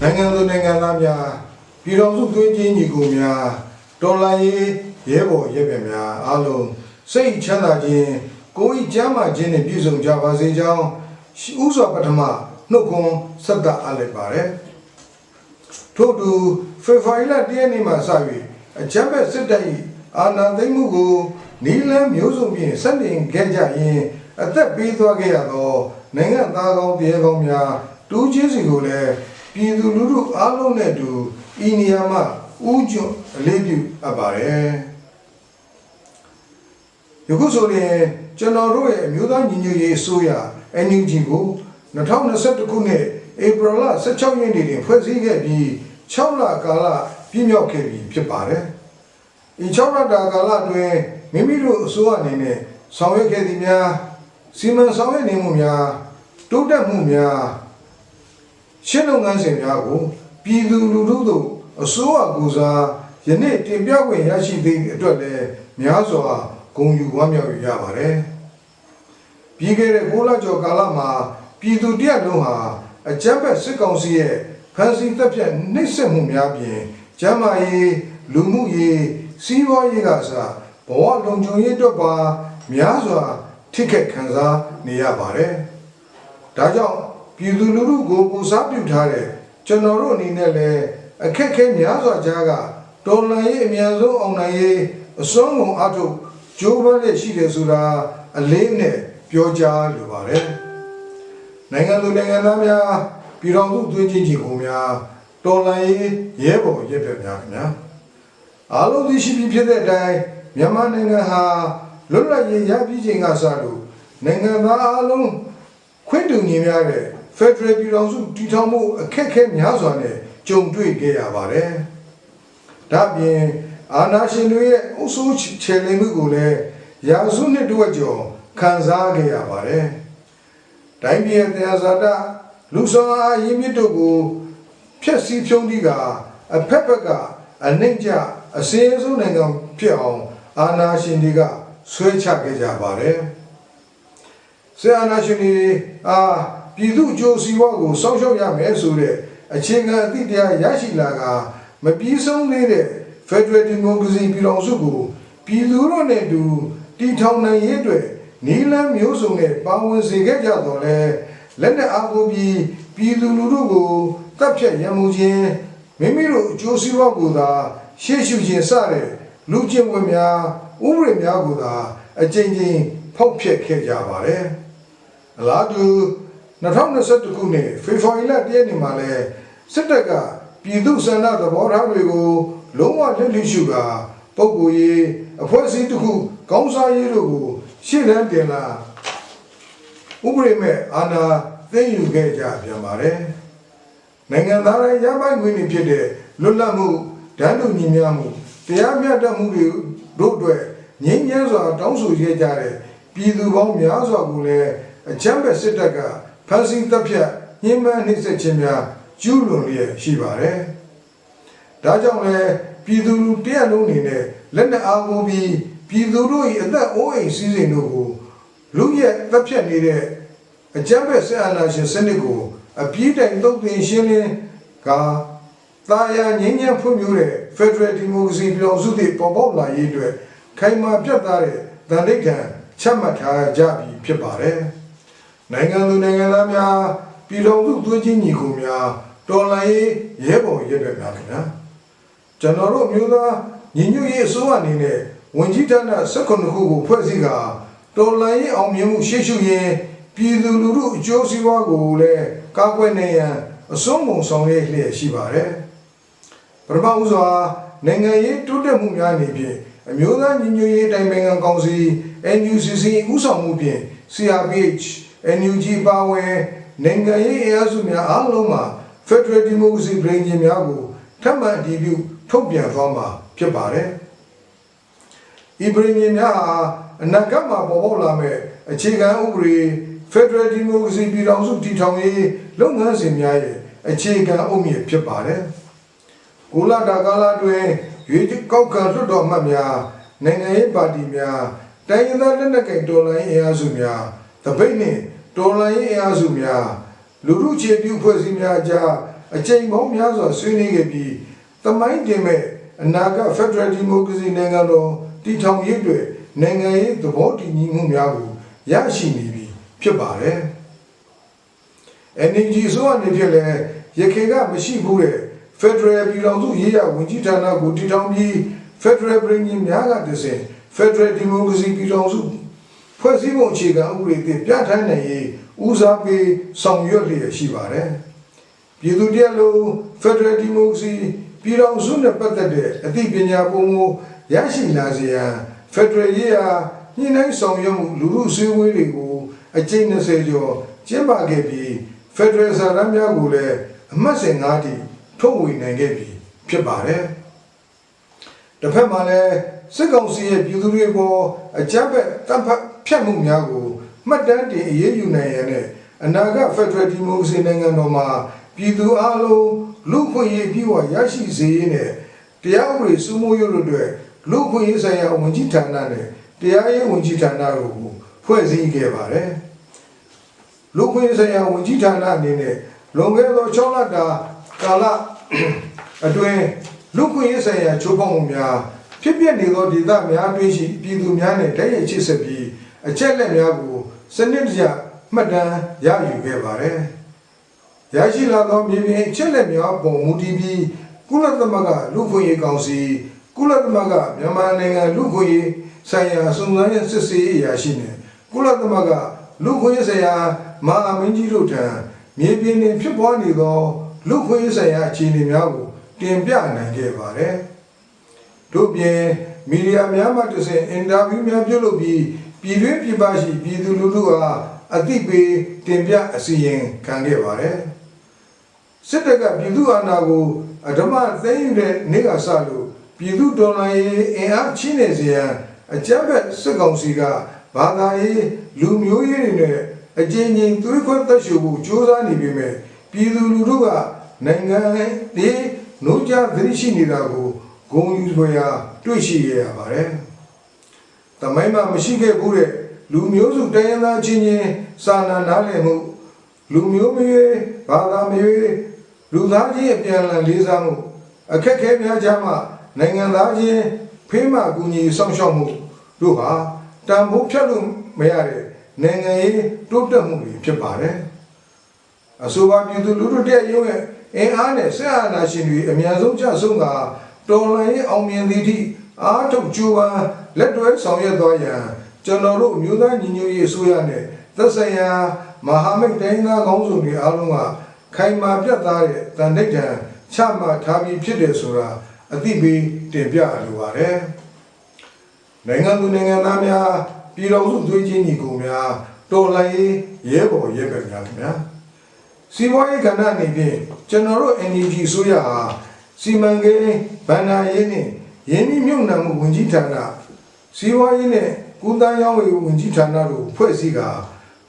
နိုင်ငံသူနိုင်ငံသားများပြည်တော်စုသွေးချင်းညီကိုများတော်လှန်ရေးရဲဘော်ရဲဘက်များအားလုံးစိတ်ချမ်းသာခြင်း ကိုယ်ဤကျမ်းမာခြင်းနှင့်ပြည့်စုံကြပါစေကြောင်းဥစွာပထမနှုတ်ခွန်းဆက်သအားလိုက်ပါတယ်ထို့သူဖေဖော်ဝါရီလတရက်နေ့မှစ၍အကြမ်းဖက်စစ်တပ်၏အာဏာသိမ်းမှုကိုနီလန်းမျိုးစုံဖြင့်ဆက်တင်ခဲ့ကြရင်အသက်ပေးသွားခဲ့ရသောနိုင်ငံသားကောင်းပြည်ကောင်းများတူးချင်းစီကိုလည်းပြည်သူလူထုအားလုံးနဲ့အတူဤနေရာမှာဥကြွအလေးပြုအပ်ပါတယ် ယခုဆိုရင်ကျွန်တော်တို့ရဲ့အမျိုးသားညီညွတ်ရေးအစိုးရ NUG ကို2021ခုနှစ်ဧပြီလ16ရက်နေ့တွင်ဖွဲ့စည်းခဲ့ပြီး6လကာလပြည့်မြောက်ခဲ့ပြီဖြစ်ပါတယ်။ဒီ6လတာကာလအတွင်းမိမိတို့အစိုးရအနေနဲ့ဆောင်ရွက်ခဲ့သည်များစီမံဆောင်ရွက်နေမှုများတိုးတက်မှုများရှင်းလုပ်ငန်းစဉ်များကိုပြည်သူလူထုတို့အစိုးရကူစားယနေ့တင်ပြခွင့်ရရှိသည့်အတွက်လည်းများစွာ ဂုဏ်ယူဝမ်းမြောက်ရပါတယ်။ပြီးခဲ့တဲ့6လကျော်ကာလမှာပြည်သူတရက်လုံးဟာအကြမ်းဖက်စစ်ကောင်စီရဲ့ဖမ်းဆီးတပ်ဖြတ်နှိပ်စက်မှုများပြင်ကျန်းမာရေးလူမှုရေးစီးပွားရေးကစားဘဝလုံခြုံရေးအတွက်ပါများစွာထိခိုက်ခံစားနေရပါတယ်။ဒါကြောင့်ပြည်သူလူထုကိုပူစားပြုထားတဲ့ကျွန်တော်တို့အနေနဲ့လည်းအခက်အခဲများစွာကြားကတော်လှန်ရေးအများဆုံးအောင်နိုင်ရေးအစွမ်းကုန်အထုပ် ကြိုးပမ်းလက်ရှိတယ်ဆိုတာအလေးနဲ့ပြောကြားလိုပါတယ်။နိုင်ငံသူနိုင်ငံသားများပြည်တော်စုသွေးချင်းကြီးကိုများတော်လှန်ရေးရဲဘော်ရဲဘက်များခင်ဗျာအားလုံးသိရှိပြီးဖြစ်တဲ့အတိုင်းမြန်မာနိုင်ငံဟာလွတ်လပ်ရေးရပြီးချိန်ကစလို့နိုင်ငံသားအားလုံးခွင့်တူညီများတဲ့ Federal ပြည်တော်စုတည်ထောင်မှုအခက်အခဲများစွာနဲ့ကြုံတွေ့ခဲ့ရပါတယ်။ဒါ့အပြင် အာဏာရှင်တွေရဲ့အုပ်စိုးချယ်လှယ်မှုကိုလည်းရာစုနှစ်တဝက်ကျော်ခံစားခဲ့ရပါတယ်။တိုင်းပြည်ရဲ့တရားစာတလူဆောင်အားရင်းမြစ်တို့ကိုဖျက်ဆီးဖြုံးသီးကအဖက်ဖက်ကအနှိမ့်ကြအစင်းဆုံးနိုင်ငံဖြစ်အောင်အာဏာရှင်တွေကဆွဲချခဲ့ကြပါတယ်။ဆရာနာရှင်တွေအာပြည်သူအကျိုးစီးပွားကိုစောင့်ရှောက်ရမယ်ဆိုတဲ့အခြေခံအသည့်တရားရရှိလာကမပြီးဆုံးသေးတဲ့ Federal Democracy ပြည်တော်စုကိုပြည်သူတို့နဲ့အတူတည်ထောင်နိုင်ရေးအတွက်နီလန်းမျိုးစုံနဲ့ပါဝင်စေခဲ့ကြတော့လဲလက်နက်အားကိုပြီးပြည်သူလူထုကိုတပ်ဖြတ်ရမှုခြင်းမိမိတို့အကျိုးစီးပွားကိုသာရှေ့ရှုခြင်းစတဲ့လူချင်းဝင်များဥပဒေများကိုသာအကြိမ်ကြိမ်ဖောက်ဖျက်ခဲ့ကြပါတယ်အလားတူ2021ခုနှစ်ဖေဖော်ဝါရီလတရက်နေ့မှာလဲစစ်တပ်ကပြည်သူစန္ဒသဘောထားတွေကို လုံးဝလက်လျှူကပုဂ္ဂိုလ်ရေးအဖွဲ့အစည်းတစ်ခုကောင်းစားရေးတို့ကိုရှေ့တန်းတင်လာဥပဒေမဲ့အာဏာသိမ်းယူခဲ့ကြပြန်ပါတယ်နိုင်ငံသားတိုင်းရပိုင်ခွင့်တွေဖြစ်တဲ့လွတ်လပ်မှုဓာတ်တူညီမျှမှုတရားမျှတမှုတွေတို့အတွက်ငြိမ်းချမ်းစွာတောင်းဆိုခဲ့ကြတဲ့ပြည်သူပေါင်းများစွာကိုလည်းအကြမ်းဖက်စစ်တပ်ကဖမ်းဆီးတပ်ဖြတ်ညှဉ်းပန်းနှိပ်စက်ခြင်းများကျူးလွန်လျက်ရှိပါတယ်။ ဒါကြောင့်လည်းပြည်သူလူတရက်လုံးအနေနဲ့လက်နက်အားကိုပြီးပြည်သူတို့၏အသက်အိုးအိမ်စည်းစိမ်တို့ကိုလူရဲ့တပ်ဖြတ်နေတဲ့အကြမ်းဖက်စစ်အာဏာရှင်စနစ်ကိုအပြည့်တိုင်သုတ်သင်ရှင်းလင်းကတာယာငြိမ်းချမ်းဖွံ့ဖြိုးတဲ့ Federal Democracy ပြည်တော်စုတည်ပေါ်ပေါက်လာရေးအတွက်ခိုင်မာပြတ်သားတဲ့ဗန္ဒိတ်ခံချမှတ်ထားကြပြီဖြစ်ပါတယ်။နိုင်ငံသူနိုင်ငံသားများပြည်တော်စုသွေးချင်းညီကိုများတော်လှန်ရေးရဲဘော်ရဲဘက်များခင်ဗျာ ကျွန်တော်တို့မျိုးသားညီညွတ်ရေးအစိုးရအနေနဲ့ဝန်ကြီးဌာန16ခုကိုဖွဲ့စည်းကတော်လှန်ရေးအောင်မြင်မှုရှေ့ရှုရင်းပြည်သူလူထုအကျိုးစီးပွားကိုလည်းကာကွယ်နေရန်အစွမ်းကုန်ဆောင်ရွက်လျက်ရှိပါတယ်ပထမဦးစွာနိုင်ငံရေးတိုးတက်မှုများအနေဖြင့်အမျိုးသားညီညွတ်ရေးတိုင်ပင်ခံကောင်စီ NUCC ဦးဆောင်မှုဖြင့် CRPH NUG ပါဝင်နိုင်ငံရေးအင်အားစုများအားလုံးမှာ Federal Democracy ပြည်ကြီးများကိုထပ်မံအတည်ပြု ထုတ်ပြန်သွားမှာဖြစ်ပါတယ်။ဤပြည်ကြီးများဟာအနာဂတ်မှာပေါ်ပေါက်လာမဲ့အခြေခံဥပဒေ Federal Democracy ပြည်ထောင်စုတည်ထောင်ရေးလုပ်ငန်းစဉ်များရဲ့အခြေခံအုတ်မြစ်ဖြစ်ပါတယ်။ကိုလာတာကာလာတွင်ရွေးကောက်ခံလွှတ်တော်မှတ်များနိုင်ငံရေးပါတီများတိုင်းရင်းသားလက်နက်ကိုင်တော်လှန်ရေးအင်အားစုများတပိတ်နှင့်တော်လှန်ရေးအင်အားစုများလူမှုခြေပြုဖွဲ့စည်းများကြားအကြိမ်ပေါင်းများစွာဆွေးနွေးခဲ့ပြီး တမိုင်းတင်မဲ့အနာဂတ် Federal Democracy နိုင်ငံတော်တည်ထောင်ရေးအတွက်နိုင်ငံရေးသဘောတူညီမှုများကိုရရှိနေပြီဖြစ်ပါတယ်။ NGO ဆိုအနေဖြင့်လည်းရခိုင်ကမရှိဘူးတဲ့ Federal ပြည်ထောင်စုရေးရဝန်ကြီးဌာနကိုတည်ထောင်ပြီး Federal ပြည်ညင်များကတည်းက Federal Democracy ပြည်ထောင်စုဖွဲ့စည်းပုံအခြေခံဥပဒေသစ်ပြဋ္ဌာန်းနိုင်ရေးဦးစားပေးဆောင်ရွက်လျက်ရှိပါတယ်။ပြည်သူတရားလုံး Federal Democracy ပြည်ထောင်စုနဲ့ပတ်သက်တဲ့အသိပညာပုံမရရှိလာစေရန် Federal ရေးရာညှိနှိုင်းဆောင်ရွက်မှုလူမှုစည်းဝေးတွေကိုအကျဉ်း20ကျော်ကျင်းပခဲ့ပြီး Federal စာတမ်းများကိုလည်းအမှတ်စဉ်၅တိထုတ်ဝေနိုင်ခဲ့ပြီဖြစ်ပါတယ်။တစ်ဖက်မှာလည်းစစ်ကောင်စီရဲ့ပြည်သူတွေပေါ်အကြမ်းဖက်တပ်ဖက်ဖြတ်မှုများကိုမှတ်တမ်းတင်အရေးယူနိုင်ရတဲ့အနာဂတ် Federal Democracy နိုင်ငံတော်မှာပြည်သူအလုံး လူ့ခွင့်ရေးပြည်ဝရရှိစေရေးနဲ့တရားဥပဒေစိုးမိုးရေးတို့အတွက်လူ့ခွင့်ရေးဆိုင်ရာဝန်ကြီးဌာနနဲ့တရားရေးဝန်ကြီးဌာနတို့ကိုဖွဲ့စည်းခဲ့ပါတယ်။လူ့ခွင့်ရေးဆိုင်ရာဝန်ကြီးဌာနအနေနဲ့လွန်ခဲ့သော6လတာကာလအတွင်းလူ့ခွင့်ရေးဆိုင်ရာချိုးဖောက်မှုများဖြစ်ပျက်နေသောဒေသများတွင်ရှိပြည်သူများနဲ့တိုက်ရိုက်ချိတ်ဆက်ပြီးအချက်လက်များကိုစနစ်တကျမှတ်တမ်းရယူခဲ့ပါတယ်။ ရရှိလာသောမြေပြင်အချက်လက်များပုံမူတည်ပြီးကုလသမဂ္ဂလူ့ခွင့်ရေးကောင်စီကုလသမဂ္ဂမြန်မာနိုင်ငံလူ့ခွင့်ရေးဆိုင်ရာစုံစမ်းရေးစစ်ဆေးရေးအရာရှိနဲ့ကုလသမဂ္ဂလူ့ခွင့်ရေးဆိုင်ရာမဟာမင်းကြီးတို့ထံမြေပြင်တွင်ဖြစ်ပွားနေသောလူ့ခွင့်ရေးဆိုင်ရာအခြေအနေများကိုတင်ပြနိုင်ခဲ့ပါတယ်။တို့ပြင်မီဒီယာများမှတစ်ဆင့်အင်တာဗျူးများပြုလုပ်ပြီးပြည်တွင်းပြည်ပရှိပြည်သူလူထုအားအသိပေးတင်ပြအစီရင်ခံခဲ့ပါတယ်။ စစ်တပ်ကပြည်သူအာဏာကိုအဓမ္မသိမ်းယူတဲ့နေ့ကစလို့ပြည်သူတော်လှန်ရေးအင်အားချင်းနေစေရန်အကြမ်းဖက်စစ်ကောင်စီကဘာသာရေးလူမျိုးရေးတွေနဲ့အကျဉ်းချင်းသွေးခွဲသက်ရှုဖို့ကြိုးစားနေပေမဲ့ပြည်သူလူထုကနိုင်ငံဒီနှုတ်ကြသတိရှိနေတာကိုဂုံယူဖွယ်ရာတွေ့ရှိရရပါတယ်။တမိုင်းမှာမရှိခဲ့ဘူးတဲ့လူမျိုးစုတိုင်းရင်းသားချင်းချင်းစာနာနားလည်မှုလူမျိုးမျိုးဘာသာမျိုး လူသားချင်းအပြန်အလှန်လေးစားမှုအခက်အခဲများကြားမှာနိုင်ငံသားချင်းဖေးမှကူညီဆောင်ရှောက်မှုတို့ဟာတန်ဖိုးဖြတ်လို့မရတဲ့နိုင်ငံရေးတိုးတက်မှုတွေဖြစ်ပါတယ်အဆိုပါပြည်သူလူထုတဲ့ရုံးရဲ့အင်အားနဲ့ဆက်အာဏာရှင်တွေအများဆုံးကြဆုံးကတော်လှန်ရေးအောင်မြင်သည့်အထိအားထုတ်ကြိုးပမ်းလက်တွဲဆောင်ရွက်သွားရန်ကျွန်တော်တို့အမျိုးသားညီညွတ်ရေးအစိုးရနဲ့သက်ဆိုင်ရာမဟာမိတ်တိုင်းသားကောင်းဆောင်တွေအားလုံးက ခိုင်မာပြတ်သားတဲ့တန်ဋိဌာန်ချမှတ်ထားပြီးဖြစ်တယ်ဆိုတာအသိပေးတင်ပြလိုပါတယ်။နိုင်ငံသူနိုင်ငံသားများပြည်တော်စုသွေးချင်းညီကိုများတော်လှန်ရေးရဲဘော်ရဲဘက်များခင်ဗျာ။စီးပွားရေးကဏ္ဍအနေဖြင့်ကျွန်တော်တို့ NGO ဆိုရဟာစီမံကိန်းဗန္ဒာရေးနဲ့ရင်းနှီးမြှုပ်နှံမှုဝန်ကြီးဌာနစီးပွားရေးနဲ့ကုသရေးဝန်ကြီးဌာနတို့ဖွဲ့စည်းက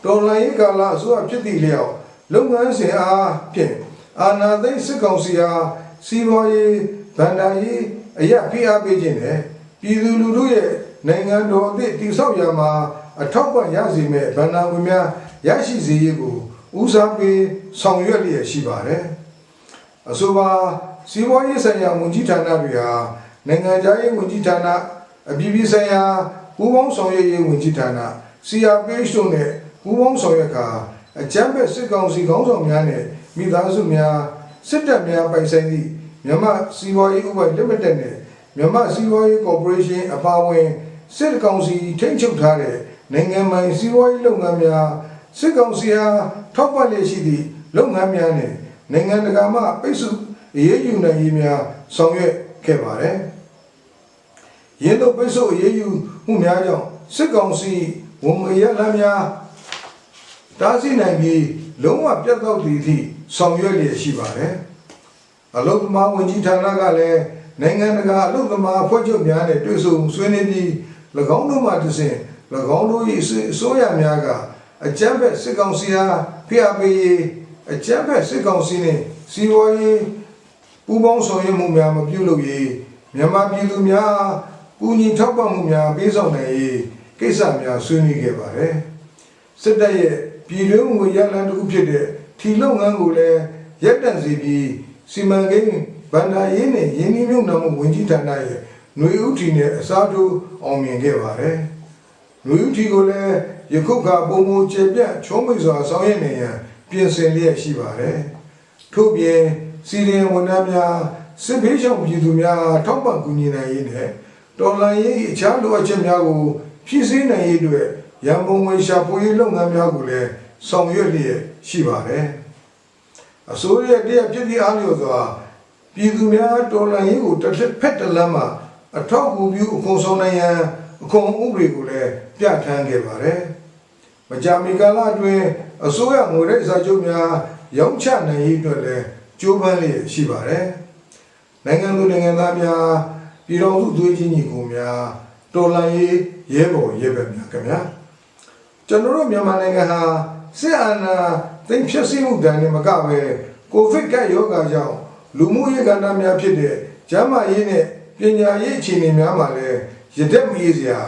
တော်လှန်ရေးကာလအစိုးရဖြစ်သည့်လျောက် လုပ်ငန်းစဉ်အားဖြင့်အာဏာသိမ်းစစ်ကောင်စီအားစီးပွားရေးဗန္ဒာရေးအရာဖိအားပေးခြင်းနဲ့ပြည်သူလူထုရဲ့နိုင်ငံတော်အသည့်တည်ဆောက်ရမှာအထောက်ပံ့ရစေမဲ့ဗန္ဒာဝင်များရရှိစေရေးကိုဦးစားပေးဆောင်ရွက်လျက်ရှိပါတယ်အဆိုပါစီးပွားရေးဆိုင်ရာဝန်ကြီးဌာနတွေဟာနိုင်ငံခြားရေးဝန်ကြီးဌာနအပြည်ပြည်ဆိုင်ရာပူးပေါင်းဆောင်ရွက်ရေးဝန်ကြီးဌာန CRPH တို့နဲ့ပူးပေါင်းဆောင်ရွက်ကာ အကြမ်းဖက်စစ်ကောင်စီခေါင်းဆောင်များနဲ့မိသားစုများစစ်တပ်များပိုင်ဆိုင်သည့်မြန်မာစီးပွားရေးဥပဒေ limited နဲ့မြန်မာစီးပွားရေးကော်ပိုရေးရှင်းအပါအဝင်စစ်ကောင်စီထိန်းချုပ်ထားတဲ့နိုင်ငံပိုင်စီးပွားရေးလုပ်ငန်းများစစ်ကောင်စီအားထောက်ပံ့လျက်ရှိသည့်လုပ်ငန်းများနဲ့နိုင်ငံတကာမှပိတ်ဆို့အရေးယူနိုင်ရေးများဆောင်ရွက်ခဲ့ပါတယ်။ရင်းတို့ပိတ်ဆို့အရေးယူမှုများကြောင့်စစ်ကောင်စီဝန်ငွေရလမ်းများ တားဆီးနိုင်ပြီးလုံးဝပြတ်တော့သည့်အထိဆောင်ရွက်လျက်ရှိပါတယ်။အလုသမားဝန်ကြီးဌာနကလည်းနိုင်ငံတကာအလုသမားဖွဲ့ချုပ်များနဲ့တွေ့ဆုံဆွေးနွေးပြီး၎င်းတို့မှတဆင့်၎င်းတို့၏အစိုးရများကအကြမ်းဖက်စစ်ကောင်စီအားဖိအားပေးရေးအကြမ်းဖက်စစ်ကောင်စီနှင့်စီးပွားရေးပူးပေါင်းဆောင်ရွက်မှုများမပြုလုပ်ရေးမြန်မာပြည်သူများကူညီထောက်ပံ့မှုများပေးဆောင်နိုင်ရေးကိစ္စများဆွေးနွေးခဲ့ပါတယ်စစ်တပ်ရဲ့ ပြည်တွင်းငွေရလန်းတစ်ခုဖြစ်တဲ့ထီလုပ်ငန်းကိုလည်းရပ်တန့်စေပြီးစီမံကိန်းဗန္ဒာရေးနဲ့ယင်းနှိမ့်မြုပ်နှံမှုဝင်ကြီးဌာနရဲ့ຫນွေဥတီနဲ့အစားထိုးအောင်မြင်ခဲ့ပါတယ်။လူယူတီကိုလည်းယခုကပုံမကျေပြန့်ချုံးမိတ်စွာဆောင်ရွက်နေရန်ပြင်ဆင်လျက်ရှိပါတယ်။ထို့ပြင်စီရီယံဝန်ထမ်းများစစ်ဘေးရှောင်ပြည်သူများထောက်ပံ့ကူညီနိုင်ရေးနဲ့တော်လှန်ရေးအခြားလိုအပ်ချက်များကိုဖြည့်ဆည်းနိုင်ရေးအတွက် ရန်ပုံငွေရှာဖွေရေးလုပ်ငန်းများကိုလည်းဆောင်ရွက်လျက်ရှိပါတယ်။အစိုးရရဲ့တရားပြည်သူအားလျော်စွာပြည်သူများတော်လှန်ရေးကိုတစ်ဖက်တစ်လမ်းမှာအထောက်အကူပြုအခွန်ဆောင်နိုင်ရန်အခွန်ဥပဒေကိုလည်းပြဋ္ဌာန်းခဲ့ပါတယ်။မကြာမီကာလအတွင်းအစိုးရငွေရိတ်စာချုပ်များရောင်းချနိုင်ရေးအတွက်လည်းကြိုးပမ်းလျက်ရှိပါတယ်။နိုင်ငံသူနိုင်ငံသားများပြည်တော်စုသွေးချင်းညီကိုများတော်လှန်ရေးရဲဘော်ရဲဘက်များခင်ဗျာ။ ကျွန်တော်တို့မြန်မာနိုင်ငံဟာစစ်အာဏာသိမ်းဖြစ်စီမှုဒဏ်နဲ့မကပဲကိုဗစ်ကပ်ရောဂါကြောင့်လူမှုရေးကဏ္ဍများဖြစ်တဲ့ကျန်းမာရေးနဲ့ပညာရေးအခြေအနေများမှာလည်းရတဲ့မီးစရာ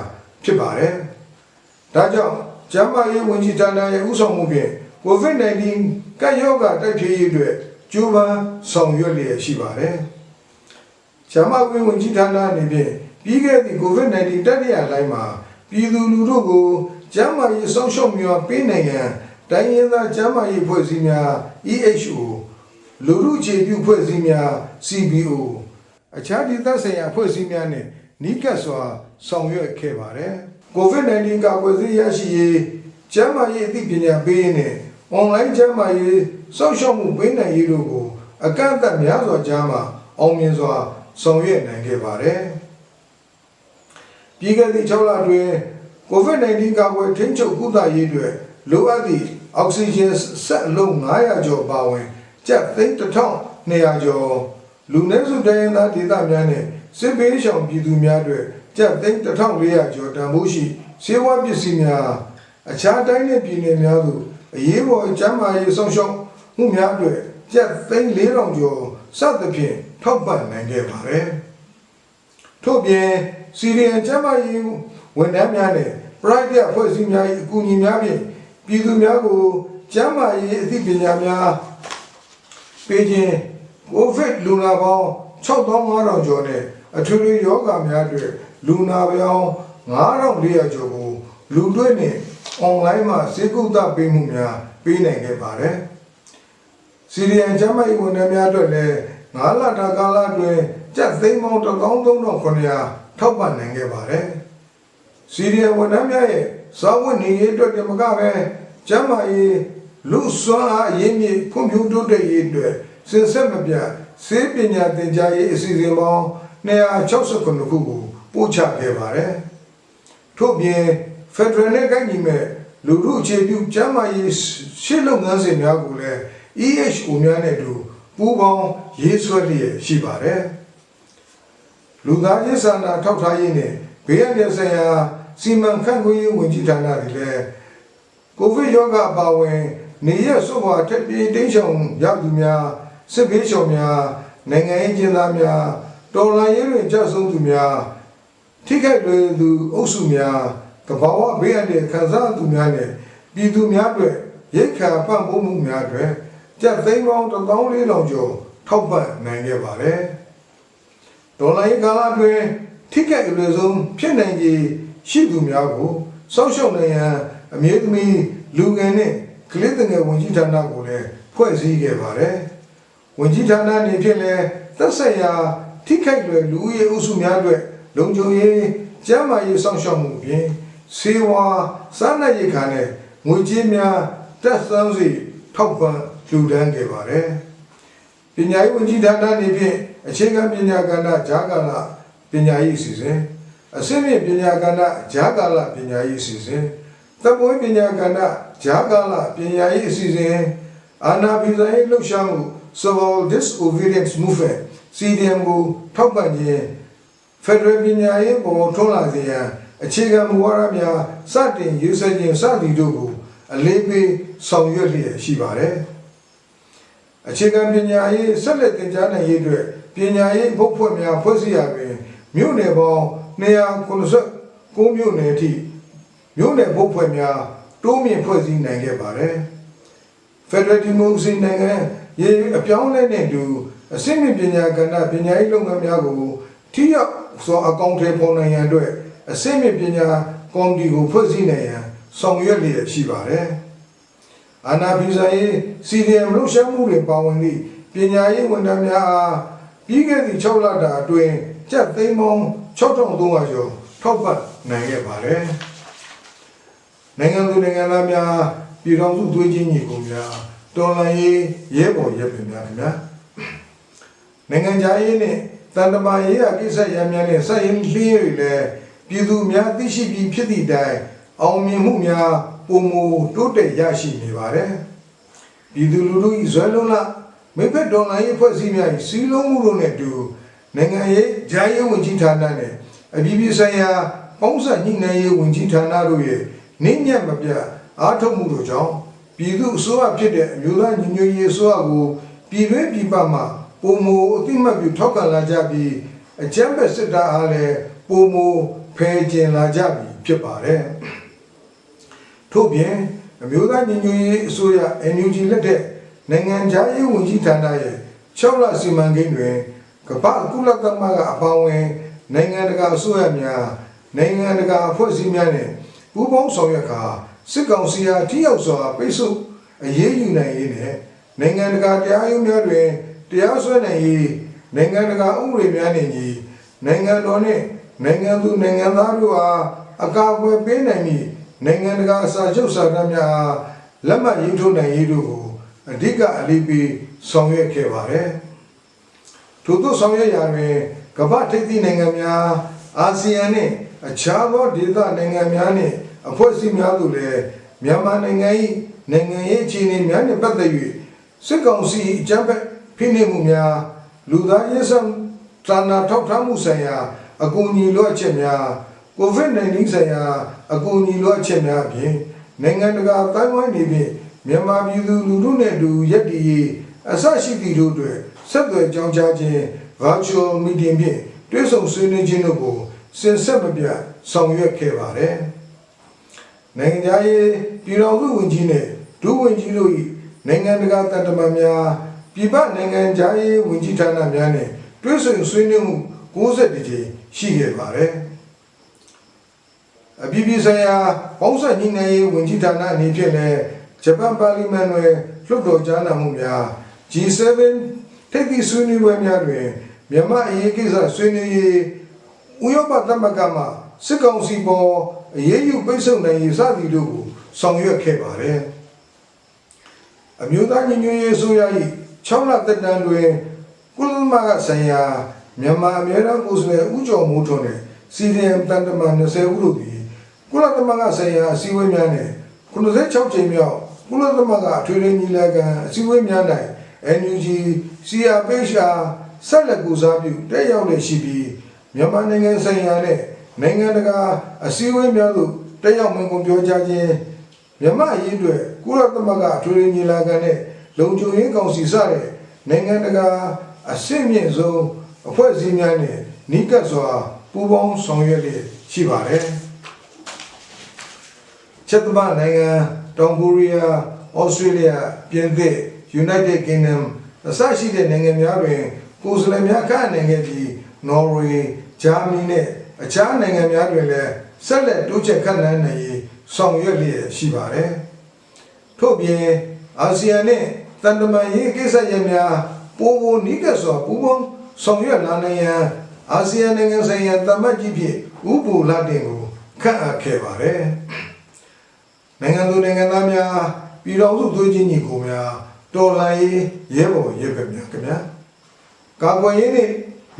ဖြစ်ပါတယ်။ဒါကြောင့်ကျန်းမာရေးဝန်ကြီးဌာနရဲ့ဥဆောင်မှုဖြင့် COVID-19 ကပ်ရောဂါတိုက်ဖျက်ရေးအတွက်ကြိုးပမ်းဆောင်ရွက်လျက်ရှိပါတယ်။ကျန်းမာရေးဝန်ကြီးဌာနအနေဖြင့်ပြီးခဲ့သည့် COVID-19 တတိယလှိုင်းမှာပြည်သူလူထုကို ကျန်းမာရေးစောင့်ရှောက်မှုများပေးနိုင်ရန်တိုင်းရင်းသားကျန်းမာရေးဖွဲ့စည်းများ EHO လူထုအခြေပြုဖွဲ့စည်းများ CBO အခြားဒေသဆိုင်ရာဖွဲ့စည်းများနဲ့နီးကပ်စွာဆောင်ရွက်ခဲ့ပါတယ်။ COVID-19 ကာကွယ်ဆေးရရှိရေးကျန်းမာရေးအသိပညာပေးရေးနဲ့ online ကျန်းမာရေးစောင့်ရှောက်မှုပေးနိုင်ရေးတို့ကိုအကန့်အသတ်များစွာကြားမှာအောင်မြင်စွာဆောင်ရွက်နိုင်ခဲ့ပါတယ်။ပြည်ခဲ့သည့်6လအတွင်း COVID-19 ကာကွယ်ထိန်းချုပ်ကုသရေးအတွက်လိုအပ်သည့်အောက်ဆီဂျင်ဆက်အလုံး900ကျော်ပါဝင်ကျပ်သိန်း1200ကျော်လူနည်းစုတိုင်းရင်းသားဒေသများနဲ့စစ်ဘေးရှောင်ပြည်သူများအတွက်ကျပ်သိန်း1400ကျော်တန်ဖိုးရှိစေဝါပစ္စည်းများအခြားတိုင်းနဲ့ပြည်နယ်များသို့အရေးပေါ်ကျန်းမာရေးဆောင်ရှောက်မှုများအတွက်ကျပ်သိန်း4000ကျော်စသဖြင့်ထောက်ပံ့နိုင်ခဲ့ပါတယ်။ထို့ပြင်စီရီယန်ကျန်းမာရေး ဝန်ထမ်းများနဲ့ private အဖွဲ့အစည်းများ၏အကူအညီများဖြင့်ပြည်သူများကိုကျန်းမာရေးအသိပညာများပေးခြင်းကိုဗစ်လူနာပေါင်း6500ကျော်နဲ့အထွေထွေယောဂများအတွက်လူနာပေါင်း9400ကျော်ကိုလူတွေ့နဲ့အွန်လိုင်းမှာစေကုသပေးမှုများပေးနိုင်ခဲ့ပါတယ်။စီရီယန်ကျန်းမာရေးဝန်ထမ်းများအတွက်လည်း9လတာကာလအတွင်းကျပ်သိန်းပေါင်း13900ထောက်ပံ့နိုင်ခဲ့ပါတယ်။ စီရီယန်ဝန်ထမ်းများရဲ့စာဝတ်နေရေးအတွက်တမကပဲကျန်းမာရေးလူစွမ်းအားအရင်းမြစ်ဖွံ့ဖြိုးတိုးတက်ရေးအတွက်စင်ဆက်မပြတ်စေပညာသင်ကြားရေးအစီအစဉ်ပေါင်း269ခုကိုပို့ချခဲ့ပါတယ်။ထို့ပြင်ဖက်ဒရယ်နဲ့ကိုက်ညီမဲ့လူမှုအခြေပြုကျန်းမာရေးရှေ့လုပ်ငန်းစဉ်များကိုလည်း EHO များနဲ့အတူပူးပေါင်းရေးဆွဲလျက်ရှိပါတယ်။လူသားချင်းစာနာထောက်ထားရေးနဲ့ ဘေးအန္တရာယ်ဆိုင်ရာစီမံခန့်ခွဲရေးဝန်ကြီးဌာနတွေလည်းကိုဗစ်ရောဂါအပါအဝင်နေရစွာထက်ပြေးတိန့်ရှောင်ရသူများစစ်ဘေးရှောင်များနိုင်ငံရေးကျင်းသားများတော်လှန်ရေးတွင်ကြဆုံသူများထိခိုက်လွယ်သူအုပ်စုများကဘာဝဘေးအန္တရာယ်ခံစားသူများနဲ့ပြည်သူများအတွက်ရိတ်ခါပံ့ပိုးမှုများအတွက်ကျပ်သိန်းပေါင်း14000ကျော်ထောက်ပံ့နိုင်ခဲ့ပါတယ်ဒေါ်လာရေးကာလအတွင်း ထိခိုက်အလွယ်ဆုံးဖြစ်နိုင်ခြေရှိသူများကိုစောင့်ရှောက်နိုင်ရန်အမြဲတမ်းလူငယ်နဲ့ကလေးငယ်ဝန်ကြီးဌာနကိုလည်းဖွဲ့စည်းခဲ့ပါတယ်။ဝန်ကြီးဌာနအနေဖြင့်လည်းသက်ဆိုင်ရာထိခိုက်လွယ်လူဦးရေအုပ်စုများအတွက်လုံခြုံရေးကျန်းမာရေးစောင့်ရှောက်မှုအပြင်စေဝါစားနပ်ရိက္ခာနဲ့ငွေကြေးများတက်သန်းစီထောက်ပံ့လှူဒန်းခဲ့ပါတယ်။ပညာရေးဝန်ကြီးဌာနအနေဖြင့်အခြေခံပညာကဏ္ဍဂျာကာလ ပညာရေးအစီအစဉ်အဆင့်မြင့်ပညာကဏ္ဍဂျာကာလပညာရေးအစီအစဉ်သဘွေးပညာကဏ္ဍဂျာကာလပညာရေးအစီအစဉ်အာနာပိဇာရေးလှုပ်ရှားမှု Civil Disobedience Movement CDM ကိုထောက်ပံ့ခြင်း Federal ပညာရေးပုံထုံးလာစေရန်အခြေခံမူဝါဒများစတင်ရေးဆွဲခြင်းစသည်တို့ကိုအလေးပေးဆောင်ရွက်လျက်ရှိပါတယ်အခြေခံပညာရေးဆက်လက်သင်ကြားနိုင်ရေးအတွက်ပညာရေးဘုတ်ဖွဲ့များဖွဲ့စည်းရတွင် မြို့နယ်ပေါင်း296မြို့နယ်အထိမြို့နယ်ဘုတ်ဖွဲ့များတိုးမြင့်ဖွဲ့စည်းနိုင်ခဲ့ပါတယ်ဖက်ဒရယ်ဒီမိုကရေစီနိုင်ငံရေးအပြောင်းအလဲနဲ့အတူအစိမ့်မြင့်ပညာကဏ္ဍပညာရေးလုပ်ငန်းများကိုထိရောက်စွာအကောင့်ထဲပေါ်နိုင်ရန်အတွက်အစိမ့်မြင့်ပညာကော်မတီကိုဖွဲ့စည်းနိုင်ရန်ဆောင်ရွက်လျက်ရှိပါတယ်။အာနာပိဇာရေးစီရီယမ်လှုပ်ရှားမှုတွေပါဝင်သည့်ပညာရေးဝန်ထမ်းများအားပြီးခဲ့သည့်6လတာအတွင်း ကျပ်သိန်းပေါင်း6300ကျော်ထောက်ပံ့နိုင်ခဲ့ပါတယ်။နိုင်ငံသူနိုင်ငံသားများပြည်ထောင်စုသွေးချင်းညီကိုများတော်လှန်ရေးရဲဘော်ရဲပင်များခင်ဗျာ။နိုင်ငံခြားရေးနဲ့တန်တမာရေးအကိစ္စရများနဲ့ဆက်ရင်လျင်းတွေလည်းပြည်သူများသိရှိပြီးဖြစ်သည့်တိုင်အောင်မြင်မှုများပုံမူတိုးတက်ရရှိနေပါတယ်။ပြည်သူလူထု၏ဇွဲလုံးလားမိဖက်တော်လှန်ရေးဖွဲ့စည်းများ၏စီးလုံးမှုတို့နဲ့အတူ နိုင်ငံရေးဂျာရေးဝန်ကြီးဌာနနဲ့အပြည်ပြည်ဆိုင်ရာပေါင်းစပ်ညှိနှိုင်းရေးဝန်ကြီးဌာနတို့ရဲ့နှင်းညက်မပြတ်အားထုတ်မှုတို့ကြောင့်ပြည်သူအစိုးရဖြစ်တဲ့အမျိုးသားညီညွတ်ရေးအစိုးရကိုပြည်တွင်းပြည်ပမှပုံမူအသိမှတ်ပြုထောက်ခံလာကြပြီးအကြမ်းဖက်စစ်တပ်အားလည်းပုံမူဖယ်ကျင်လာကြပြီဖြစ်ပါတယ်။ထို့ပြင်အမျိုးသားညီညွတ်ရေးအစိုးရ NUG လက်ထက်နိုင်ငံခြားရေးဝန်ကြီးဌာနရဲ့6လစီမံကိန်းတွင် ကမ္ဘာကုလသမဂ္ဂအပေါင်းဝင်နိုင်ငံတကာအစိုးရများနိုင်ငံတကာအဖွဲ့အစည်းများနဲ့ပူးပေါင်းဆောင်ရွက်ခါစစ်ကောင်စီအားထိရောက်စွာပိတ်ဆို့အရေးယူနိုင်ရေးနဲ့နိုင်ငံတကာတရားရုံးများတွင်တရားစွဲနိုင်ရေးနိုင်ငံတကာဥပဒေများနဲ့ညီနိုင်ငံတော်နှင့်နိုင်ငံသူနိုင်ငံသားတို့အားအကာအကွယ်ပေးနိုင်မည့်နိုင်ငံတကာစာချုပ်စာတမ်းများအားလက်မှတ်ရေးထိုးနိုင်ရေးတို့ကိုအဓိကအလေးပေးဆောင်ရွက်ခဲ့ပါတယ်။ ထို့သောဆောင်ရွက်ရာတွင်ကမ္ဘာထိပ်သီးနိုင်ငံများအာဆီယံနှင့်အခြားသောဒေသနိုင်ငံများနှင့်အဖွဲ့အစည်းများတို့လည်းမြန်မာနိုင်ငံ၏နိုင်ငံရေးအခြေအနေများနှင့်ပတ်သက်၍စစ်ကောင်စီအကြမ်းဖက်ဖိနှိပ်မှုများလူသားရေးဆန်သာနာထောက်ထားမှုဆိုင်ရာအကူအညီလိုအပ်ချက်များ COVID-19 ဆိုင်ရာအကူအညီလိုအပ်ချက်များအပြင်နိုင်ငံတကာတိုင်းဝိုင်းနေဖြင့်မြန်မာပြည်သူလူထုနဲ့အတူရက်တည်ရေး အစရှိသည့်တို့အတွက်ဆက်သွယ်ကြောင်းကြားခြင်း virtual meeting ဖြင့်တွေ့ဆုံဆွေးနွေးခြင်းတို့ကိုစင်ဆက်မပြတ်ဆောင်ရွက်ခဲ့ပါတယ်။နိုင်ငံသားရေးပြည်တော်စုဝန်ကြီးနဲ့ဒုဝန်ကြီးတို့၏နိုင်ငံတကာတန်တမန်များပြည်ပနိုင်ငံသားရေးဝန်ကြီးဌာနများနဲ့တွေ့ဆုံဆွေးနွေးမှု60ကြိမ်ရှိခဲ့ပါတယ်။အပြည်ပြည်ဆိုင်ရာပေါင်းစပ်ညီနိုင်ရေးဝန်ကြီးဌာနအနေဖြင့်လည်းဂျပန်ပါလီမန်တွင်လွှတ်တော်ကြားနာမှုများ G7 ထိပ်သီးဆွေးနွေးပွဲများတွင်မြန်မာအရေးကိစ္စဆွေးနွေးရေးဥရောပသမဂ္ဂမှစစ်ကောင်စီပေါ်အရေးယူပိတ်ဆို့နိုင်ရေးစသည်တို့ကိုဆောင်ရွက်ခဲ့ပါတယ်။အမျိုးသားညီညွတ်ရေးအစိုးရ၏6လသက်တမ်းတွင်ကုလသမဂ္ဂဆိုင်ရာမြန်မာအမြဲတမ်းကိုယ်စားလှယ်ဦးကျော်မိုးထွန်းနဲ့စီရီယမ်တန်တမန်20ဦးတို့သည်ကုလသမဂ္ဂဆိုင်ရာအစည်းအဝေးများနဲ့96ကြိမ်မြောက်ကုလသမဂ္ဂအထွေထွေညီလာခံအစည်းအဝေးများ၌ NUG CRPH ဆက်လက်ကူစားပြုတက်ရောက်လည်ရှိပြီးမြန်မာနိုင်ငံဆိုင်ရာနဲ့နိုင်ငံတကာအစည်းအဝေးများသို့တက်ရောက်မင်ကုန်ပြောကြားခြင်းမြန်မာအရေးအတွက်ကုလသမဂ္ဂအထွေထွေညီလာခံနဲ့လုံခြုံရေးကောင်စီစတဲ့နိုင်ငံတကာအဆင့်မြင့်ဆုံးအဖွဲ့အစည်းများနဲ့နိကတ်စွာပူးပေါင်းဆောင်ရွက်လျက်ရှိပါတယ်ချက်သမနိုင်ငံတောင်ကိုရီးယားဩစတြေးလျပြင်သစ် United Kingdom အစရှိတဲ့နိုင်ငံများတွင်ကိုယ်စားလှယ်များခန့်နိုင်ခဲ့ပြီးနော်ဝေဂျာမနီနဲ့အခြားနိုင်ငံများတွင်လည်းဆက်လက်တိုးချဲ့ခန့်နိုင်နိုင်ရေးဆောင်ရွက်လျက်ရှိပါတယ်။ထို့ပြင်အာဆီယံနဲ့တန်တမာရေးကိစ္စရပ်များပိုမိုနီးကပ်စွာပူးပေါင်းဆောင်ရွက်လာနိုင်ရန်အာဆီယံနိုင်ငံဆိုင်ရာတမတ်ကြီးဖြင့်ဥပူလာတင်ကိုခန့်အပ်ခဲ့ပါတယ်။နိုင်ငံသူနိုင်ငံသားများပြည်တော်စုသွေးချင်းညီကိုများ တော်လှန်ရေးရဲဘော်ရဲဘက်များခင်ဗျာကာကွယ်ရေးနဲ့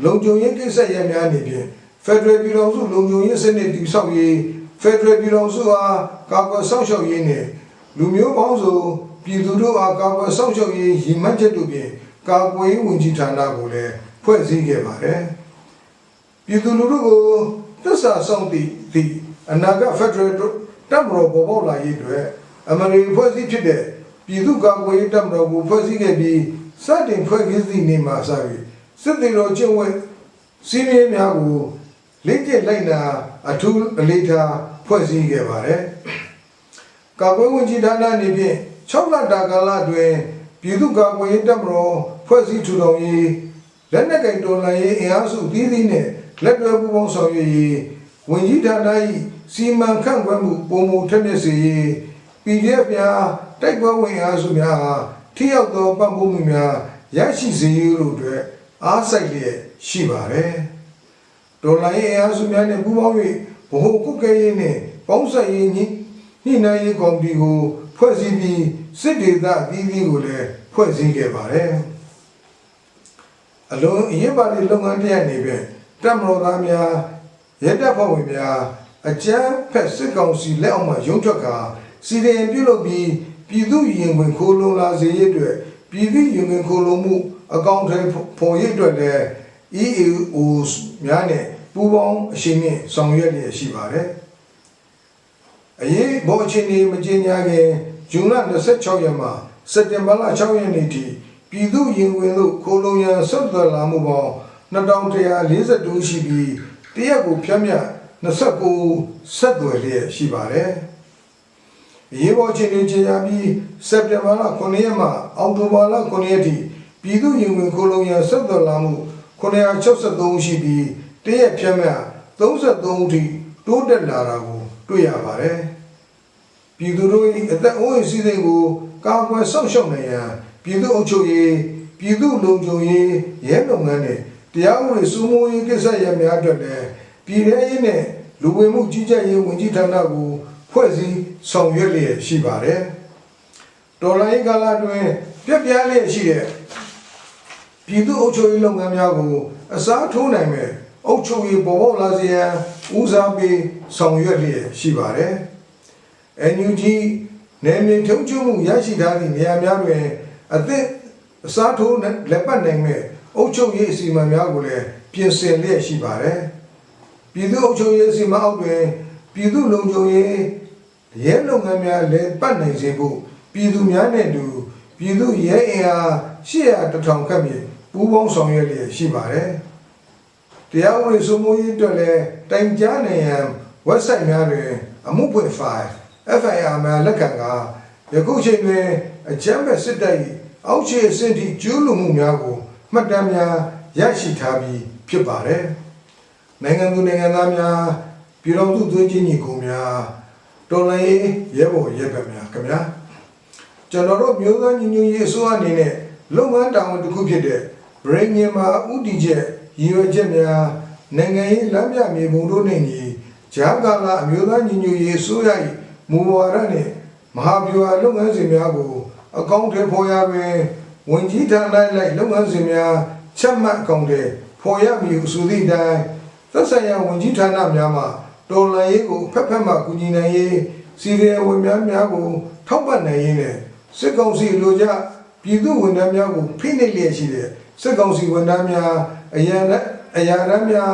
လုံခြုံရေးကိစ္စရပ်များအနေဖြင့်ဖက်ဒရယ်ပြည်တော်စုလုံခြုံရေးစနစ်တည်ဆောက်ရေးဖက်ဒရယ်ပြည်တော်စုအားကာကွယ်စောင့်ရှောက်ရေးနဲ့လူမျိုးပေါင်းစုံပြည်သူတို့အားကာကွယ်စောင့်ရှောက်ရေးရည်မှန်းချက်တို့ဖြင့်ကာကွယ်ရေးဝန်ကြီးဌာနကိုလည်းဖွဲ့စည်းခဲ့ပါတယ်ပြည်သူလူထုကိုသစ္စာဆောင်တည်သည့်အနာဂတ်ဖက်ဒရယ်တပ်မတော်ပေါ်ပေါက်လာရေးအတွက်အမရီဖွဲ့စည်းဖြစ်တဲ့ ပြည်သူ့ကာကွယ်ရေးတပ်မတော်ကိုဖွဲ့စည်းခဲ့ပြီးစတင်ဖွဲ့စည်းသည့်နေ့မှစပြီးစစ်သည်တော်ကျင့်ဝတ်စီးမြဲများကိုလေ့ကျင့်လိုက်နာအထူးအလေးထားဖွဲ့စည်းခဲ့ပါတယ်။ကာကွယ်ဝင်ကြီးဌာနအနေဖြင့်6လတာကာလအတွင်းပြည်သူ့ကာကွယ်ရေးတပ်မတော်ဖွဲ့စည်းထူထောင်ရေးလက်နက်ကင်တော်လှန်ရေးအင်အားစုသီးသီးနဲ့လက်တွဲပူးပေါင်းဆောင်ရွက်ရေးဝင်ကြီးဌာန၏စီမံခန့်ခွဲမှုပုံမူထက်မြက်စေရေး PDF များတိုက်ပွဲဝင်အားစုများအားထိရောက်သောပံ့ပိုးမှုများရရှိစေရလို့အတွက်အားစိုက်လျက်ရှိပါတယ်။ဒေါ်လာရေးအားစုများနဲ့ပူးပေါင်း၍ဗဟိုကုတ်ကဲရေးနဲ့ပေါင်းစပ်ရေးညှိနှိမ့်နိုင်ရေးကော်မတီကိုဖွဲ့စည်းပြီးစစ်ဒေသအသီးသီးကိုလည်းဖွဲ့စည်းခဲ့ပါတယ်။အလုံးအရေးပါတဲ့လုပ်ငန်းတစ်ရပ်နေပဲတပ်မတော်သားများရဲတပ်ဖွဲ့ဝင်များအကြမ်းဖက်စစ်ကောင်စီလက်အောက်မှာရုံးထွက်ကာ စီရင်ပြုလုပ်ပြီးပြည်သူရင်ဝင်ခိုးလုံလာစေရတဲ့ပြည်သူရင်ဝင်ခိုးလုံမှုအကောင့်ထဲပေါ်ရတဲ့လည်း EAO များနဲ့ပူးပေါင်းအရှိန်နဲ့ဆောင်ရွက်ရရှိပါတယ်။အရေးဘောအချင်းဒီမကြေညာခင်ဇွန်လ26ရက်မှစက်တင်ဘာလ6ရက်နေ့ထိပြည်သူရင်ဝင်လို့ခိုးလုံရန်ဆက်သွယ်လာမှုပေါင်း2142ရှိပြီးတရက်ကိုဖြတ်မြတ်29ဆက်သွယ်လျက်ရှိပါတယ်။ ရေပေါ်ချင်းချင်းချာပြီးစက်တင်ဘာလ9ရက်မှအောက်တိုဘာလ9ရက်ထိပြည်သူ့ရင်ဝင်ခိုးလုံရဆက်သွယ်လာမှု963ရှိပြီးတရက်ဖြတ်မြတ်33အထိတိုးတက်လာတာကိုတွေ့ရပါတယ်။ပြည်သူတို့၏အသက်အိုးအိမ်စီးစိမ်ကိုကာကွယ်စောင့်ရှောက်နိုင်ရန်ပြည်သူ့အုပ်ချုပ်ရေးပြည်သူ့လုံခြုံရေးရဲလုပ်ငန်းနဲ့တရားဥပဒေစိုးမိုးရေးကိစ္စရပ်များအတွက်လည်းပြည်ထရေးနဲ့လူဝင်မှုကြီးကြပ်ရေးဝန်ကြီးဌာနကိုဖွဲ့စည်း ဆောင်ရွက်လျက်ရှိပါတယ်။ဒေါ်လာရေးကာလအတွင်းပြက်ပြားလျက်ရှိတဲ့ပြည်သူ့အုပ်ချုပ်ရေးလုပ်ငန်းများကိုအစားထိုးနိုင်မဲ့အုပ်ချုပ်ရေးပေါ်ပေါက်လာစေရန်ဦးစားပေးဆောင်ရွက်လျက်ရှိပါတယ်။ NUG နယ်မြေထုံးချုံမှုရရှိထားသည့်နေရာများတွင်အသည့်အစားထိုးလက်ပတ်နိုင်မဲ့အုပ်ချုပ်ရေးအစီအမံများကိုလည်းပြင်ဆင်လျက်ရှိပါတယ်။ပြည်သူ့အုပ်ချုပ်ရေးအစီအမံအောက်တွင်ပြည်သူ့လုံခြုံရေး ရဲလုပ်ငန်းများလည်းပတ်နိုင်စေဖို့ပြည်သူများနဲ့အတူပြည်သူရဲအင်အား800တထောင်ခန့်မြင့်ပူးပေါင်းဆောင်ရွက်လျက်ရှိပါတယ်။တရားဥပဒေစိုးမိုးရေးအတွက်လည်းတိုင်ကြားနိုင်ရန် website များတွင်အမှုဖွင့် file FIR များလက်ခံကာယခုချိန်တွင်အကြမ်းဖက်စစ်တပ်၏အောက်ခြေအဆင့်ထိကျူးလွန်မှုများကိုမှတ်တမ်းများရရှိထားပြီးဖြစ်ပါတယ်။နိုင်ငံသူနိုင်ငံသားများပြည်တော်သူသွေးချင်းညီကိုများ တော်လှန်ရေးရဲဘော်ရဲဘက်များခင်ဗျာကျွန်တော်တို့မျိုးသားညီညွတ်ရေးအစိုးရအနေနဲ့လုပ်ငန်းတာဝန်တစ်ခုဖြစ်တဲ့ brain မြန်မာဥတီချက်ရည်ရွယ်ချက်များနိုင်ငံရေးလမ်းပြမြေပုံတို့နဲ့ညီဂျာကာလာအမျိုးသားညီညွတ်ရေးအစိုးရ၏မူဝါဒနှင့်မဟာဗျူဟာလုပ်ငန်းစဉ်များကိုအကောင့်ထဲပေါ်ရတွင်ဝင်ကြီးဌာနလိုက်လုပ်ငန်းစဉ်များချက်မှတ်အကောင့်ထဲပေါ်ရမည်ဟုဆိုသည့်အတိုင်းသက်ဆိုင်ရာဝင်ကြီးဌာနများမှ တော်လှန်ရေးကိုဖက်ဖက်မှကူညီနိုင်ရေးစီရီယယ်ဝင်များများကိုထောက်ပံ့နိုင်ရေးနဲ့စစ်ကောင်စီလိုကြပြည်သူဝန်ထမ်းများကိုဖိနှိပ်လျက်ရှိတဲ့စစ်ကောင်စီဝန်ထမ်းများအရန်အရာရမ်းများ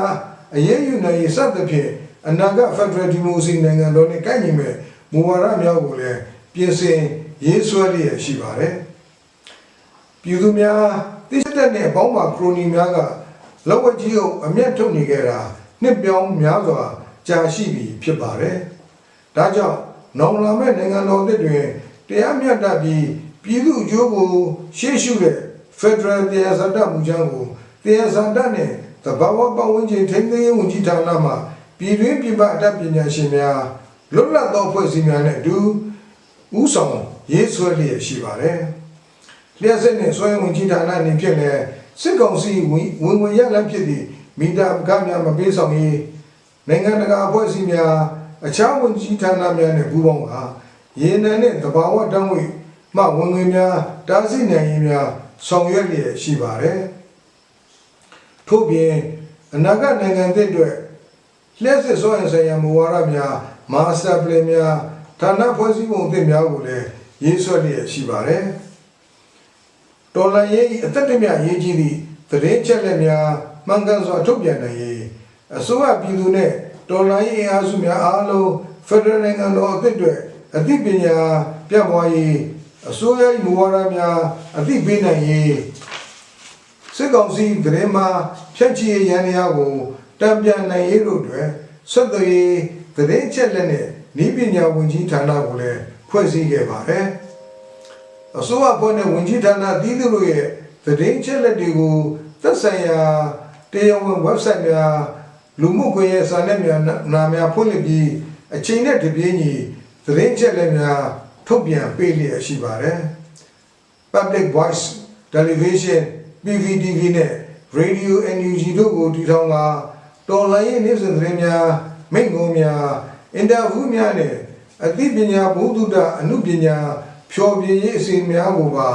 အရေးယူနိုင်ရေးစသဖြင့်အနာဂတ်ဖက်ဒရယ်ဒီမိုကရေစီနိုင်ငံတော်နဲ့ကိုက်ညီမဲ့မူဝါဒများကိုလည်းပြင်ဆင်ရေးဆွဲလျက်ရှိပါတယ်ပြည်သူများတိစတက်နဲ့ဘောင်းပါခရိုနီများကလောက်ဝကြီးကိုအမျက်ထုတ်နေကြတာနှစ်ပြောင်းများစွာ ကြာရှိပြီဖြစ်ပါတယ်ဒါကြောင့်နောင်လာမဲ့နိုင်ငံတော်အသစ်တွင်တရားမျှတပြီးပြည်သူအကျိုးကိုရှေ့ရှုတဲ့ Federal တရားစတမှုချမ်းကိုတရားစတနဲ့တဘာဝပတ်ဝန်းကျင်ထိန်းသိမ်းရေးဝန်ကြီးဌာနမှပြည်တွင်းပြည်ပအတတ်ပညာရှင်များလွတ်လပ်သောဖွဲ့စည်းများနဲ့အတူဥဆောင်ရေးဆွဲလျက်ရှိပါတယ်။လျှက်စစ်နဲ့ဆွဲဝင်ကြီးဌာနအနေဖြင့်လည်းစစ်ကောင်စီဝင်ဝင်ဝင်ရလမ်းဖြစ်သည့်မိတာကများမပေးဆောင်ရေး နိုင်ငံတကာအဖွဲ့အစည်းများအခြားဝန်ကြီးဌာနများနဲ့ပူးပေါင်းကာရေနံနဲ့တဘာဝတန်းဝေမှဝင်ငွေများတားဆီးနိုင်ရေးများဆောင်ရွက်လျက်ရှိပါတယ်။ထို့ပြင်အနာဂတ်နိုင်ငံသစ်အတွက်လျှက်စစ်ဆွဲရင်ဆိုင်ရာမူဝါဒများမာစတာပလင်များဌာနဖွဲ့စည်းပုံအသစ်များကိုလည်းရေးဆွဲလျက်ရှိပါတယ်။တော်လန်ရေးအသက်တမြရေးကြီးသည့်သတင်းချက်လက်များမှန်ကန်စွာထုတ်ပြန်နိုင်ရေး အစိုးရပြည်သူနဲ့တော်လန်ရေးအားစုများအားလုံးဖက်ဒရယ်နိုင်ငံတော်အသစ်တွေအသိပညာပြန့်ပွားရေးအစိုးရ၏မူဝါဒများအသိပေးနိုင်ရေးစစ်ကောင်စီသတင်းမှဖြန့်ချီရန်ရာကိုတံပြန်နိုင်ရေးတို့တွင်ဆက်သွယ်ရေးသတင်းအချက်လက်နဲ့ဤပညာဝန်ကြီးဌာနကိုလည်းဖွဲ့စည်းခဲ့ပါတယ်အစိုးရဖွဲ့နဲ့ဝန်ကြီးဌာနတည်သူတို့ရဲ့သတင်းအချက်လက်တွေကိုသက်ဆိုင်ရာတရားဝင် website များ လူမှုကွန်ရက်စာနယ်များနာများဖွင့်လှစ်ပြီးအချိန်နဲ့တပြေးညီသတင်းအချက်လက်များထုတ်ပြန်ပေးလျက်ရှိပါတယ် Public Voice Television PVTV နဲ့ Radio NUG တို့ကိုတည်ထောင်ကတော်လိုင်းရေးနေ့စဉ်သတင်းများမိန့်ခွန်းများအင်တာဗျူးများနဲ့အသိပညာဘုဒ္ဓတာအမှုပညာဖြောပြရေးအစီအများကိုပါ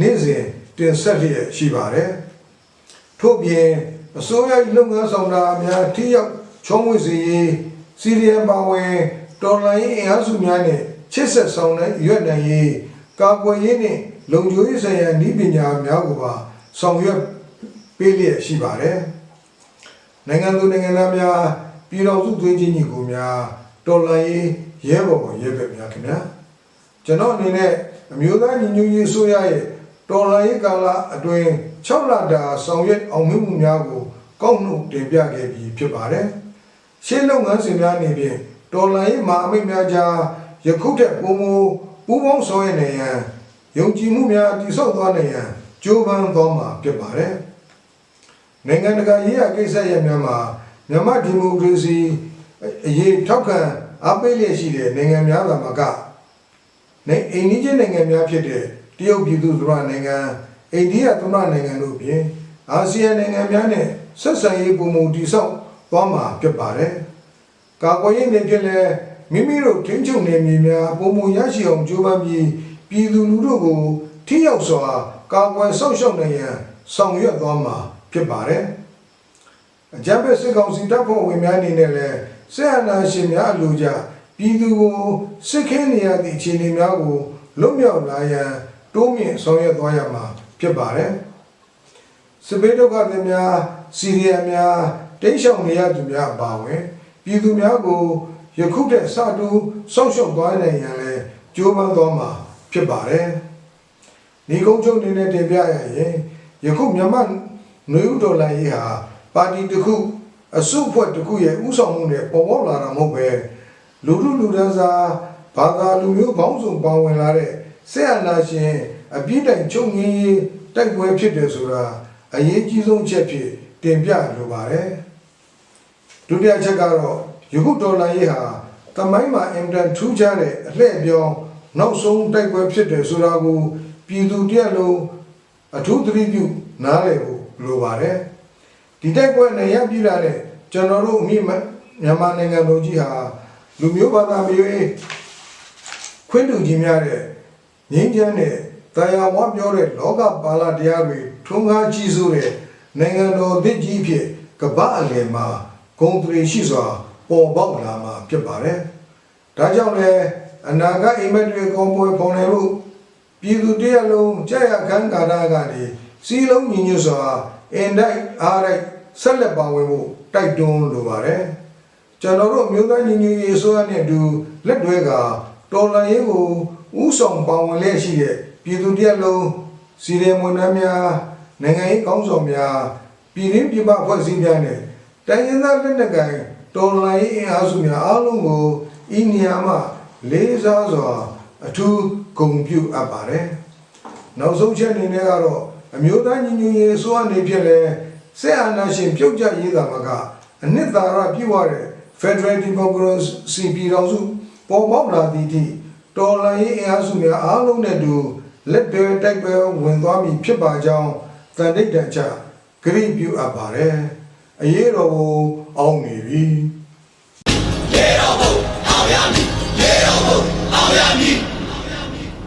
နေ့စဉ်တင်ဆက်လျက်ရှိပါတယ်ထို့ပြင် အစိုးရလုပ်ငန်းဆောင်တာများထိရောက်ချုံးဝေစေရေးစီရီယံပါဝင်တော်လိုင်းရေးအင်အားစုများနဲ့ချစ်ဆက်ဆောင်တဲ့ရွက်နိုင်ရေးကာကွယ်ရေးနဲ့လုံခြုံရေးဆိုင်ရာဤပညာများကိုပါဆောင်ရွက်ပေးလျက်ရှိပါတယ်။နိုင်ငံသူနိုင်ငံသားများပြည်တော်စုသွေးချင်းညီကိုများတော်လှန်ရေးရဲဘော်ဘော်ရဲဘက်များခင်ဗျာကျွန်တော်အနေနဲ့အမျိုးသားညီညွတ်ရေးအစိုးရရဲ့တော်လှန်ရေးကာလအတွင်း6လတာဆောင်ရွက်အောင်မြင်မှုများကို ကောက်နှုတ်တင်ပြခဲ့ပြီးဖြစ်ပါတယ်။ရှင်းလုပ်ငန်းစဉ်များအနေဖြင့်တော်လှန်ရေးမှာအမိတ်များကြားယခုထက်ပိုမိုပူးပေါင်းဆောင်ရွက်နေရန်ယုံကြည်မှုများတည်ဆောက်သွားနိုင်ရန်ကြိုးပမ်းသွားမှာဖြစ်ပါတယ်။နိုင်ငံတကာရေးရာကိစ္စရပ်များမှာမြန်မာဒီမိုကရေစီအရေးထောက်ခံအားပေးလျက်ရှိတဲ့နိုင်ငံများသာမကနိုင်အိန္ဒိယနိုင်ငံများဖြစ်တဲ့တရုတ်ပြည်သူ့သမ္မတနိုင်ငံအိန္ဒိယသမ္မတနိုင်ငံတို့ပြင်အာဆီယံနိုင်ငံများနဲ့ ဆက်ဆံရေးပုံမူတည်ဆောက်သွားမှာဖြစ်ပါတယ်။ကာကွယ်ရေးနေဖြစ်လဲမိမိတို့ထိန်းချုပ်နေမြေများပုံမူရရှိအောင်ကြိုးပမ်းပြီးပြည်သူလူထုကိုထိရောက်စွာကာကွယ်ဆောက်ရှောက်နိုင်ရန်ဆောင်ရွက်သွားမှာဖြစ်ပါတယ်။အကြမ်းဖက်စစ်ကောင်စီတပ်ဖွဲ့ဝင်များအနေနဲ့လည်းဆက်အနာရှင်များအလိုကြပြည်သူကိုစစ်ခင်းနေရသည့်အခြေအနေများကိုလွတ်မြောက်လာရန်တိုးမြင့်ဆောင်ရွက်သွားရမှာဖြစ်ပါတယ်။စစ်ဘေးဒုက္ခသည်များ စီးရီးယားများတိတ်ရှောင်နေရသူများအပါအဝင်ပြည်သူများကိုယခုတည်းစတူစောင့်ရှောက်သွားနိုင်ရန်လည်းကြိုးပမ်းသွားမှာဖြစ်ပါတယ်။ဒီကုန်းချုပ်နေနဲ့တင်ပြရရင်ယခုမြန်မာနွေဦးဒေါ်လာရေးဟာပါတီတစ်ခုအစုအဖွဲ့တစ်ခုရဲ့ဥဆောင်မှုနဲ့ပေါ်ပေါက်လာတာမဟုတ်ပဲလူလူလူတန်းစားဘာသာလူမျိုးပေါင်းစုံပါဝင်လာတဲ့ဆက်အနာရှင်အပြစ်တိုင်ချုပ်ငင်းရေးတိုက်ပွဲဖြစ်တယ်ဆိုတာအရေးကြီးဆုံးချက်ဖြစ် တင်ပြလိုပါတယ်ဒုတိယချက်ကတော့ယခုဒေါ်လာရေးဟာတမိုင်းမှာအင်တန်ထူးခြားတဲ့အလှည့်အပြောင်းနောက်ဆုံးတိုက်ပွဲဖြစ်တယ်ဆိုတာကိုပြည်သူတရက်လုံးအထူးသတိပြုနားလည်ဖို့လိုပါတယ်ဒီတိုက်ပွဲနဲ့ရပြည်လာတဲ့ကျွန်တော်တို့အမိမြန်မာနိုင်ငံလူကြီးဟာလူမျိုးဘာသာမျိုးခွင့်တူကြီးများတဲ့ငြိမ်းချမ်းတဲ့တရားဝါပြောတဲ့လောကပါဠတရားတွေထွန်းကားကြီးစိုးတဲ့ နိုင်ငံတော်သစ်ကြီးဖြစ်ကပ္ပအလယ်မှာဂုံတရီရှိစွာပေါ်ပေါက်လာမှာဖြစ်ပါတယ်။ဒါကြောင့်လည်းအနာဂတ်အိမ်မက်တွေကောင်းပွဲပုံနေမှုပြည်သူတရလုံးကြာရခန်းကာရကနေစီလုံးညီညွတ်စွာအင်တိုက်အားတိုက်ဆက်လက်ပါဝင်ဖို့တိုက်တွန်းလိုပါတယ်။ကျွန်တော်တို့မြို့သားညီညွတ်ရေးဆိုရနဲ့အတူလက်တွဲကတော်လှန်ရေးကိုဥဆောင်ပါဝင်လျက်ရှိတဲ့ပြည်သူတရလုံးစီရဲမွန်နှမ်းများ နိုင်ငံရေးကောင်းဆောင်များပြည်ရင်းပြည်ပဖွဲ့စည်းများနဲ့တိုင်းရင်းသားလက်နက်ကိုင်တော်လှန်ရေးအင်အားစုများအားလုံးကိုဤနေရာမှာလေးစားစွာအထူးဂုဏ်ပြုအပ်ပါတယ်။နောက်ဆုံးချက်အနေနဲ့ကတော့အမျိုးသားညီညွတ်ရေးအစိုးရအနေဖြင့်လည်းစစ်အာဏာရှင်ပြုတ်ကျရေးတာမှာကအနှစ်သာရပြည့်ဝတဲ့ Federal Democracy ပြည်တော်စုပေါ်ပေါက်လာသည့်အထိတော်လှန်ရေးအင်အားစုများအားလုံးနဲ့တူလက်တွဲတိုက်ပွဲဝင်သွားမည်ဖြစ်ပါကြောင်း တန်တိတ်တန်ချဂရိပြုအပ်ပါတယ်။အရေးတော်ကိုအောင်းနေပြီ။ရေတော်ဘုံအောင်ရမည်ရေတော်ဘုံအောင်ရမည်